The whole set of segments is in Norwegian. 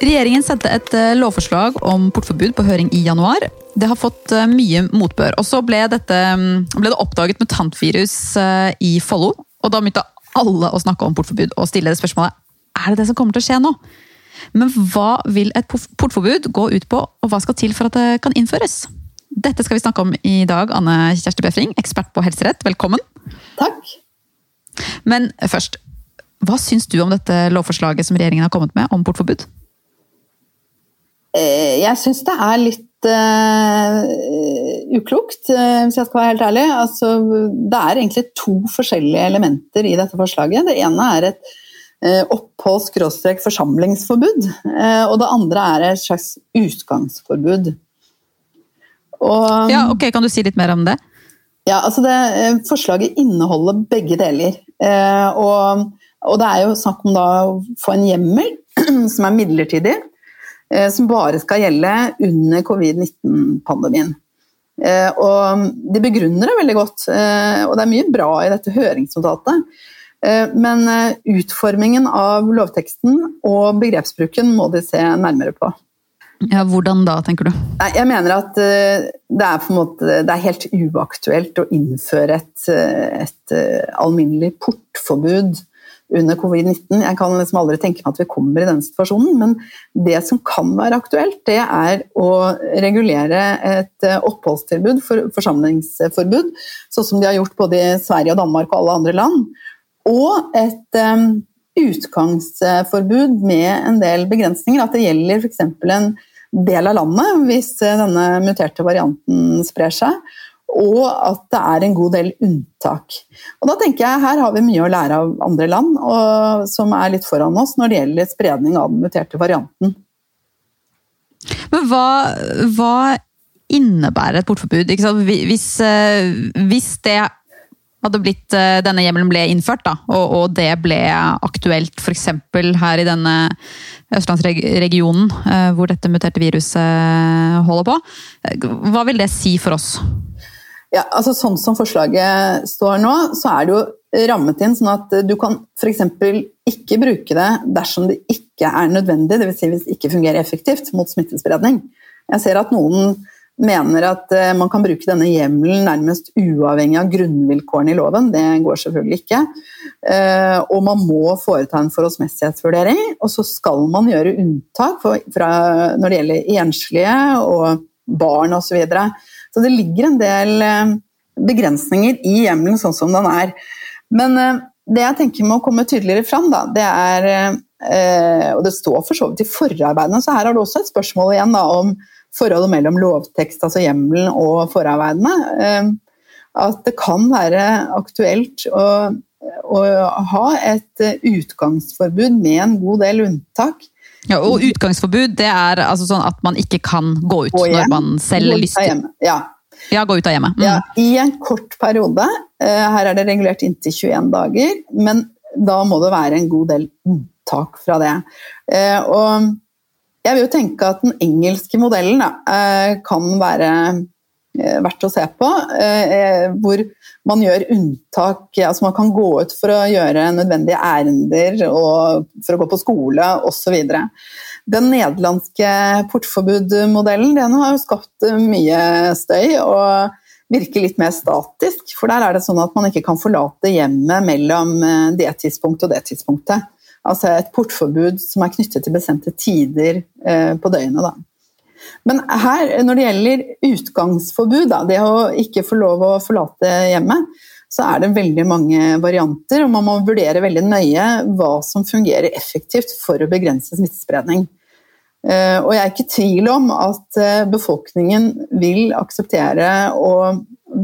Regjeringen sendte et eh, lovforslag om portforbud på høring i januar. Det har fått eh, mye motbør. Og så ble, mm, ble det oppdaget mutantvirus eh, i Follo. Og da begynte alle å snakke om portforbud og stille det spørsmålet er det det som kommer til å skje nå. Men hva vil et portforbud gå ut på, og hva skal til for at det kan innføres? Dette skal vi snakke om i dag, Anne Kjersti Befring, ekspert på helserett. Velkommen. Takk. Men først, hva syns du om dette lovforslaget som regjeringen har kommet med om portforbud? Eh, jeg syns det er litt uh, uklokt, uh, hvis jeg skal være helt ærlig. Altså, det er egentlig to forskjellige elementer i dette forslaget. Det ene er et uh, oppholds-forsamlingsforbud, og det andre er et slags utgangsforbud. Og, ja, ok, Kan du si litt mer om det? Ja, altså det, Forslaget inneholder begge deler. Og, og det er jo snakk om da å få en hjemmel som er midlertidig Eh, som bare skal gjelde under covid-19-pandemien. Eh, og de begrunner det veldig godt, eh, og det er mye bra i dette høringsnotatet. Men utformingen av lovteksten og begrepsbruken må de se nærmere på. Ja, Hvordan da, tenker du? Jeg mener at det er, måte, det er helt uaktuelt å innføre et, et alminnelig portforbud under covid-19. Jeg kan liksom aldri tenke meg at vi kommer i den situasjonen, men det som kan være aktuelt, det er å regulere et eh, oppholdstilbud, for, forsamlingsforbud, sånn som de har gjort både i Sverige og Danmark og alle andre land, og et um, utgangsforbud med en del begrensninger. At det gjelder f.eks. en del av landet hvis denne muterte varianten sprer seg og at det er en god del unntak. Og da tenker jeg Her har vi mye å lære av andre land og, som er litt foran oss når det gjelder spredning av den muterte varianten. Men hva, hva innebærer et portforbud? Hvis, eh, hvis, det hadde blitt, eh, denne hjemmelen ble innført, da, og, og, det ble aktuelt f.eks. her i denne østlandsregionen eh, hvor dette muterte viruset holder på, hva vil det si for oss? Ja, altså Sånn som forslaget står nå, så er det jo rammet inn sånn at du kan f.eks. ikke bruke det dersom det ikke er nødvendig, dvs. Si hvis det ikke fungerer effektivt mot smittespredning. Jeg ser at noen mener at eh, man kan bruke denne hjemmelen nærmest uavhengig av grunnvilkårene i loven. Det går selvfølgelig ikke. Eh, og man må foreta en forholdsmessighetsvurdering, og så skal man gjøre unntak fra, når det gjelder enslige og barn osv. Så, videre. Så det ligger en del eh, begrensninger i hjemmelen sånn som den er. Men eh, det jeg tenker må komme tydeligere fram, da, det er eh, Og det står for så vidt i forarbeidene, så her har du også et spørsmål igjen da, om forholdet mellom lovtekst, altså hjemmelen, og forarbeidene. At det kan være aktuelt å, å ha et utgangsforbud med en god del unntak ja, og utgangsforbud det er altså sånn at man ikke kan gå ut når man selv lyst til ja. ja, gå ut av hjemmet. Mm. Ja, I en kort periode. Eh, her er det regulert inntil 21 dager, men da må det være en god del unntak fra det. Eh, og jeg vil jo tenke at den engelske modellen da, eh, kan være verdt å se på. Eh, hvor man gjør unntak. altså Man kan gå ut for å gjøre nødvendige ærender og for å gå på skole osv. Den nederlandske portforbudmodellen den har jo skapt mye støy og virker litt mer statisk. For der er det sånn at man ikke kan forlate hjemmet mellom eh, det tidspunktet og det tidspunktet. Altså et portforbud som er knyttet til bestemte tider på døgnet. da. Men her, når det gjelder utgangsforbud, da, det å ikke få lov å forlate hjemmet, så er det veldig mange varianter, og man må vurdere veldig nøye hva som fungerer effektivt for å begrense smittespredning. Eh, og jeg er ikke i tvil om at eh, befolkningen vil akseptere å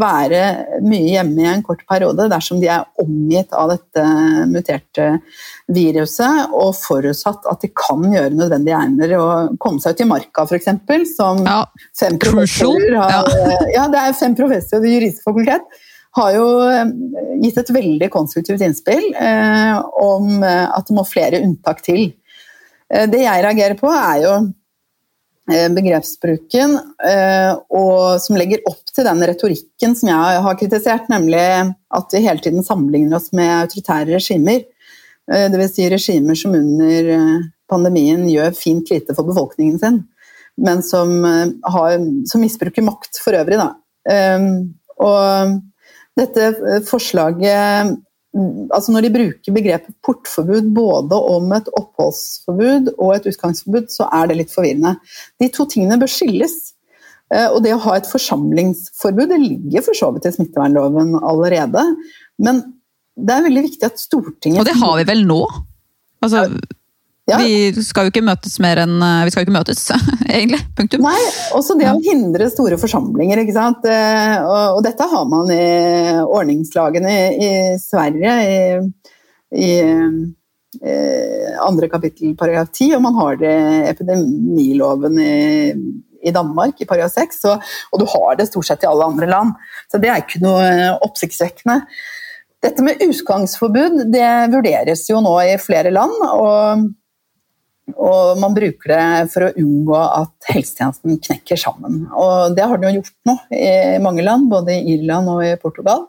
være mye hjemme i en kort periode dersom de er omgitt av dette muterte viruset, og forutsatt at de kan gjøre nødvendige egner og komme seg ut i marka, f.eks. Som ja, fem professorer har, ja. det er fem professorer ved juridisk fakultet har jo eh, gitt et veldig konstruktivt innspill eh, om at det må flere unntak til. Eh, det jeg reagerer på, er jo Eh, begrepsbruken, eh, og som legger opp til den retorikken som jeg har kritisert, nemlig at vi hele tiden sammenligner oss med autoritære regimer. Eh, Dvs. Si regimer som under pandemien gjør fint lite for befolkningen sin, men som, har, som misbruker makt for øvrig. Da. Og dette forslaget altså Når de bruker begrepet portforbud både om et oppholdsforbud og et utgangsforbud, så er det litt forvirrende. De to tingene bør skilles. Eh, og det å ha et forsamlingsforbud det ligger for så vidt i smittevernloven allerede. Men det er veldig viktig at Stortinget Og det har vi vel nå? Altså, ja. Vi skal jo ikke møtes mer enn eh, Vi skal jo ikke møtes, egentlig. Punktum. Nei, også det å hindre store forsamlinger, ikke sant. Eh, og, og dette har man i ordningslagene i, i Sverige. i, i andre kapittel paragraf 10, og man har det i epidemiloven i, i Danmark i paragraf 6, og, og, du har det stort sett i alle andre land. Så det er ikke noe oppsiktsvekkende. Dette med utgangsforbud det vurderes jo nå i flere land. og og man bruker det for å unngå at helsetjenesten knekker sammen. Og det har den jo gjort nå i mange land, både i Irland og i Portugal.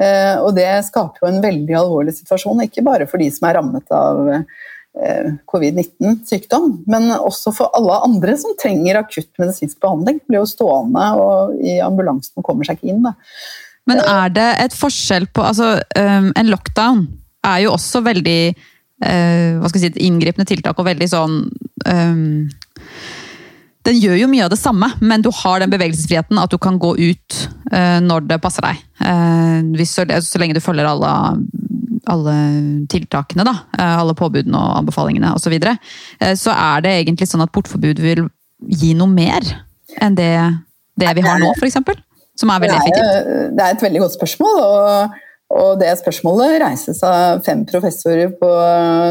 Eh, og det skaper jo en veldig alvorlig situasjon, ikke bare for de som er rammet av eh, covid-19-sykdom, men også for alle andre som trenger akutt medisinsk behandling. Blir jo stående og i ambulansen og kommer seg ikke inn. Da. Men er det et forskjell på altså, En lockdown er jo også veldig hva skal jeg si, inngripende tiltak og veldig sånn um, Den gjør jo mye av det samme, men du har den bevegelsesfriheten at du kan gå ut uh, når det passer deg. Uh, hvis, så, så, lenge du følger alle, alle tiltakene, da. alle påbudene og anbefalingene osv. Så, videre. så er det egentlig sånn at portforbud vil gi noe mer enn det, det vi har nå, f.eks. Som er veldig effektivt. Det er et veldig godt spørsmål. og og det spørsmålet reises av fem professorer på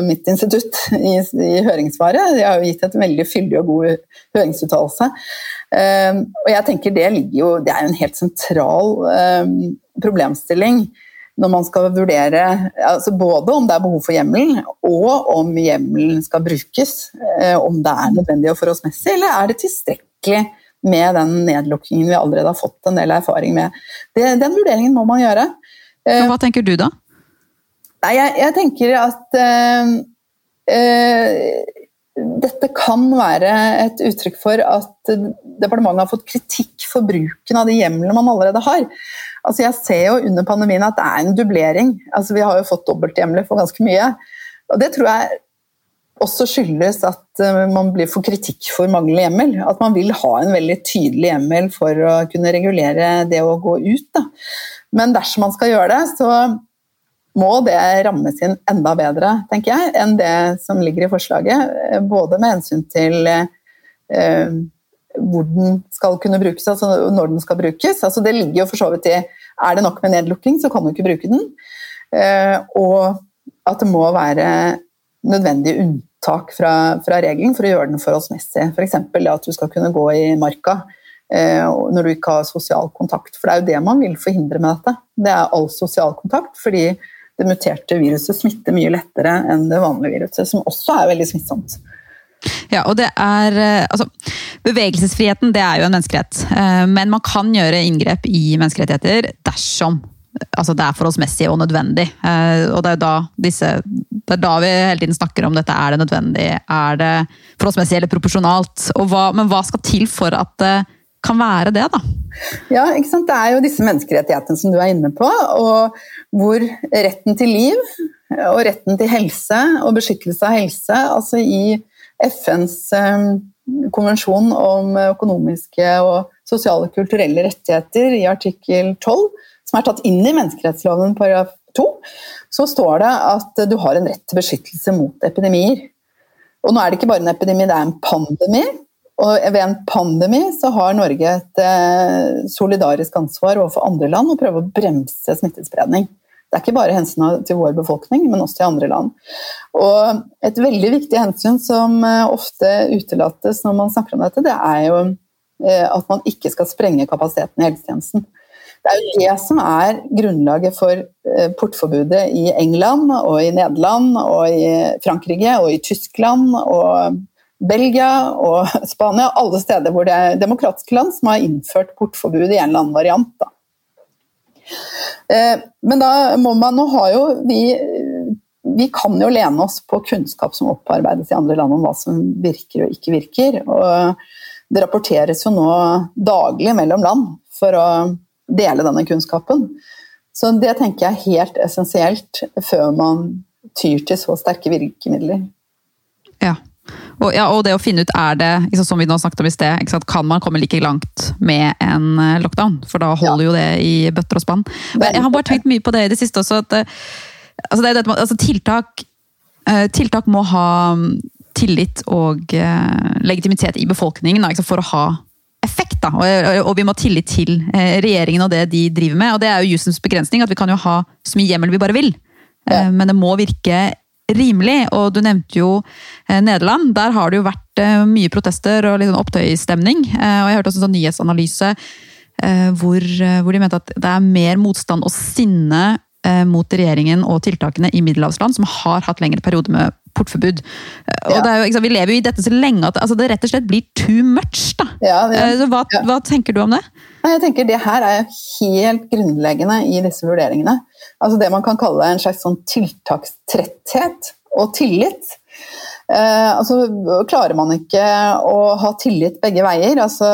mitt institutt i, i høringssvaret. De har jo gitt et veldig fyldig og god høringsuttalelse. Um, og jeg tenker det jo Det er jo en helt sentral um, problemstilling når man skal vurdere altså både om det er behov for hjemmel, og om hjemmelen skal brukes. Uh, om det er nødvendig og forholdsmessig, eller er det tilstrekkelig med den nedlukkingen vi allerede har fått en del erfaring med. Det, den vurderingen må man gjøre. Eh, hva tenker du, da? Nei, jeg, jeg tenker at uh, uh, dette kan være et uttrykk for at departementet har fått kritikk for bruken av de hjemlene man allerede har. Altså jeg ser jo under pandemien at det er en dublering. Altså vi har jo fått dobbelthjemler for ganske mye. Og det tror jeg også skyldes at man blir for kritikk for manglende hjemmel. At man vil ha en veldig tydelig hjemmel for å kunne regulere det å gå ut. Da. Men dersom man skal gjøre det, så må det rammes inn enda bedre, tenker jeg, enn det som ligger i forslaget. Både med hensyn til eh, hvor den skal kunne brukes, altså når den skal brukes. Altså det ligger jo for så vidt i Er det nok med nedlukking, så kan du ikke bruke den. Eh, og at det må være nødvendig unntak fra, fra regelen for å gjøre den forholdsmessig. F.eks. For at du skal kunne gå i marka Eh, når du ikke har sosial kontakt. For det er jo det man vil forhindre med dette. Det er all sosial kontakt, fordi det muterte viruset smitter mye lettere enn det vanlige viruset, som også er veldig smittsomt. Ja, og det er eh, altså, Bevegelsesfriheten det er jo en menneskerett, eh, men man kan gjøre inngrep i menneskerettigheter dersom altså det er forholdsmessig og nødvendig. Og det er, da disse, det er da vi hele tiden snakker om dette. Er det nødvendig? Er det forholdsmessig eller proporsjonalt? Hva, men hva skal til for at det kan være det, da. Ja, ikke sant? Det er jo disse menneskerettighetene som du er inne på, og hvor retten til liv og retten til helse og beskyttelse av helse, altså i FNs eh, konvensjon om økonomiske og sosiale og kulturelle rettigheter i artikkel 12, som er tatt inn i menneskerettsloven paragraf 2, så står det at du har en rett til beskyttelse mot epidemier. Og nå er det ikke bare en epidemi, det er en pandemi. Og ved en pandemi så har Norge et eh, solidarisk ansvar overfor andre land å prøve å bremse smittespredning. Det er ikke bare hensyn til vår befolkning, men også til andre land. Og et veldig viktig hensyn som eh, ofte utelates når man snakker om dette, det er jo eh, at man ikke skal sprenge kapasiteten i helsetjenesten. Det er jo det som er grunnlaget for portforbudet i England og i Nederland og i Frankrike og i Tyskland og Belgia og Spania, alle steder hvor det er demokratiske land som har innført portforbud i en eller annen variant. Da. Eh, men da må man Nå har jo vi vi kan jo lene oss på kunnskap som opparbeides i andre land om hva som virker og ikke virker. Og det rapporteres jo nå daglig mellom land for å dele denne kunnskapen. Så det tenker jeg er helt essensielt før man tyr til så sterke virkemidler. Ja. Og, ja, og det å finne ut er det, liksom, som vi nå snakket om i sted, kan man komme like langt med en eh, lockdown? For da holder ja. jo det i bøtter og spann. Men jeg har bare tenkt mye på det i det siste også. at eh, altså, det, altså, tiltak, eh, tiltak må ha mm, tillit og legitimitet i befolkningen da, for å ha effekt. Da. Og, vi må ha tillit til regjeringen og det de driver med. og Det er jo jussens begrensning, at vi kan jo ha så mye hjemmel vi bare vil. Ja. Men det må virke rimelig. Og du nevnte jo eh, Nederland. Der har det jo vært eh, mye protester og litt sånn opptøysstemning. Eh, og jeg hørte også en sånn nyhetsanalyse hvor, hvor, de mente at det er mer motstand og sinne mot regjeringen og tiltakene i middelhavsland som har hatt lengre perioder med portforbud. Ja. Jo, sant, vi lever jo i dette så lenge at altså, det rett og slett blir too much. Da. Ja, ja. Hva, hva, tenker du om det? Jeg tenker Det her er helt grunnleggende i disse vurderingene. Altså Det man kan kalle en slags sånn tiltakstretthet og tillit. Eh, altså, klarer man ikke å ha tillit begge veier altså,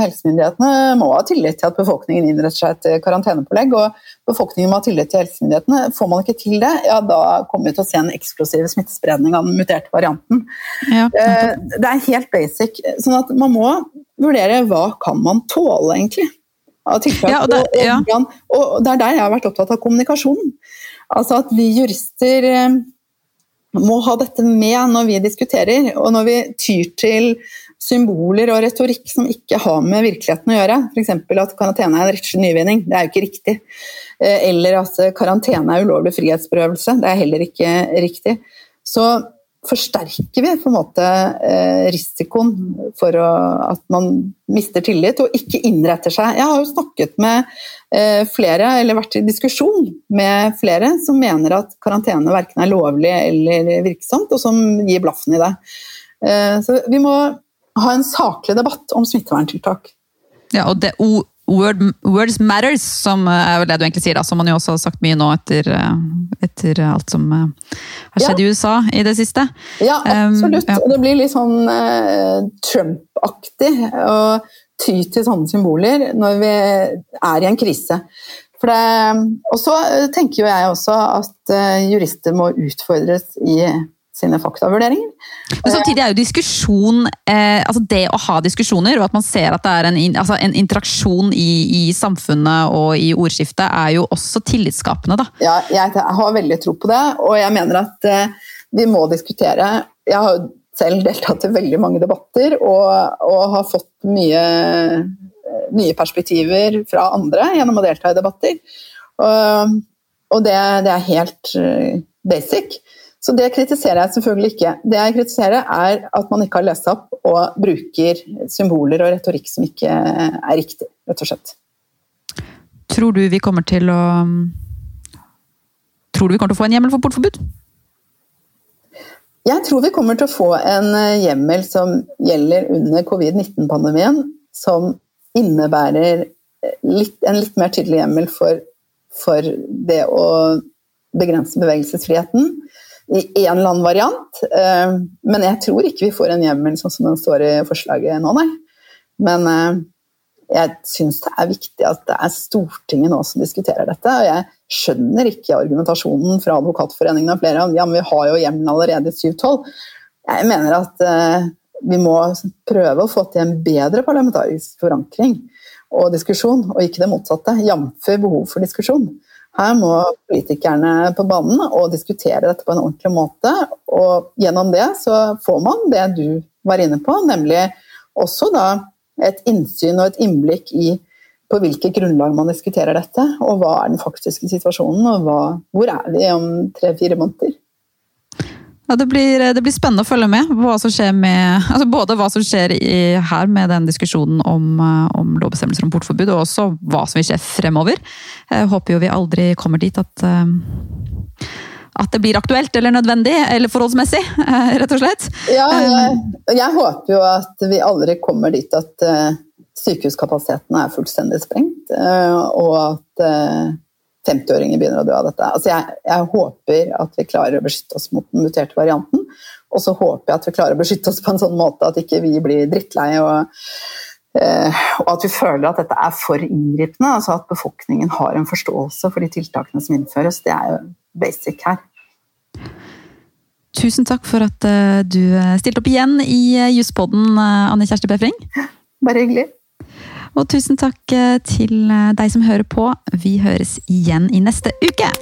Helsemyndighetene må ha tillit til at befolkningen innretter seg etter karantenepålegg. og befolkningen må ha tillit til helsemyndighetene. Får man ikke til det, ja, da kommer vi til å se en eksplosiv smittespredning av den muterte varianten. Ja, eh, det er helt basic. sånn at man må vurdere hva kan man tåle, egentlig. Av tiltak. Ja, og, det, ja. og, og, det er der jeg har vært opptatt av kommunikasjon. Altså at vi jurister eh, må ha dette med når vi diskuterer, og når vi tyr til symboler og retorikk som ikke har med virkeligheten å gjøre. F.eks. at karantene er en rettslig nyvinning. Det er jo ikke riktig. Eh, eller at karantene er ulovlig frihetsberøvelse. Det er heller ikke riktig. Så forsterker vi på en måte eh, risikoen for at man mister tillit og ikke innretter seg. Jeg har jo snakket med eh, flere, eller vært i diskusjon med flere, som mener at karantene verken er lovlig eller virksomt, og som gir blaffen i det. Så vi må ha en saklig debatt om smitteverntiltak. Ja, og det word, Words matters, som er det du egentlig sier, da, som man jo også har sagt mye nå etter, eh, etter alt som eh, har skjedd ja. i USA i det siste. Ja, absolutt. Um, ja. Og det blir litt sånn uh, Trump-aktig å ty til sånne symboler når vi er i en krise. og så tenker jo jeg også at jurister må utfordres i sine faktavurderinger. Men samtidig er jo diskusjon eh, altså Det å ha diskusjoner, og at man ser at det er en, altså en interaksjon i, i, samfunnet og i ordskiftet, er jo også tillitsskapende, da. Ja, jeg har veldig tro på det, og jeg mener at eh, vi må diskutere. Jeg har selv deltatt i veldig mange debatter og, og har fått mye nye perspektiver fra andre gjennom å delta i debatter. Og, og det, det, er helt eh, basic. Så det kritiserer jeg selvfølgelig ikke. Det jeg kritiserer, er at man ikke har lest opp og bruker symboler og retorikk som ikke er riktig, rett og slett. Tror du vi kommer til å Tror du vi kommer til å få en hjemmel for portforbud? Jeg tror vi kommer til å få en hjemmel som gjelder under covid-19-pandemien, som innebærer litt, en litt mer tydelig hjemmel for, for det å begrense bevegelsesfriheten i en eller annen variant. Eh, men jeg tror ikke vi får en hjemmel sånn som den står i forslaget nå, nei. Men eh, jeg syns det er viktig at det er Stortinget nå som diskuterer dette. Og jeg skjønner ikke argumentasjonen fra Advokatforeningen og flere om ja, men vi har jo hjemmelen allerede i 712. Jeg mener at eh, vi må prøve å få til en bedre parlamentarisk forankring og diskusjon, og ikke det motsatte. Jf. behov for diskusjon. Her må politikerne på banen og diskutere dette på en ordentlig måte. Og gjennom det så får man det du var inne på, nemlig også da et innsyn og et innblikk i på hvilket grunnlag man diskuterer dette, og hva er den faktiske situasjonen, og hva, hvor er vi om tre-fire måneder. Ja, det, blir, det blir, spennende å følge med på hva med altså Både hva som skjer i, her med den diskusjonen om, eh, om, lovbestemmelser om portforbud, og også hva som vil skje fremover. Jeg håper jo vi aldri kommer dit at eh, at det blir aktuelt eller nødvendig eller forholdsmessig, eh, rett og slett. Ja, jeg, jeg håper jo at vi aldri kommer dit at sykehuskapasiteten er fullstendig sprengt, og at 50-åringer begynner å dø av dette. Altså jeg, jeg, håper at vi klarer å beskytte oss mot den muterte varianten. Og så håper jeg at vi klarer å beskytte oss på en sånn måte at ikke vi blir drittleie. Og, eh, og at vi føler at dette er for inngripende. Altså at befolkningen har en forståelse for de tiltakene som innføres. Det er jo basic her. Tusen takk for at uh, du stilte opp igjen i uh, Juspodden, Anne Kjersti Befring. Bare hyggelig. Og tusen takk til deg som hører på. Vi høres igjen i neste uke!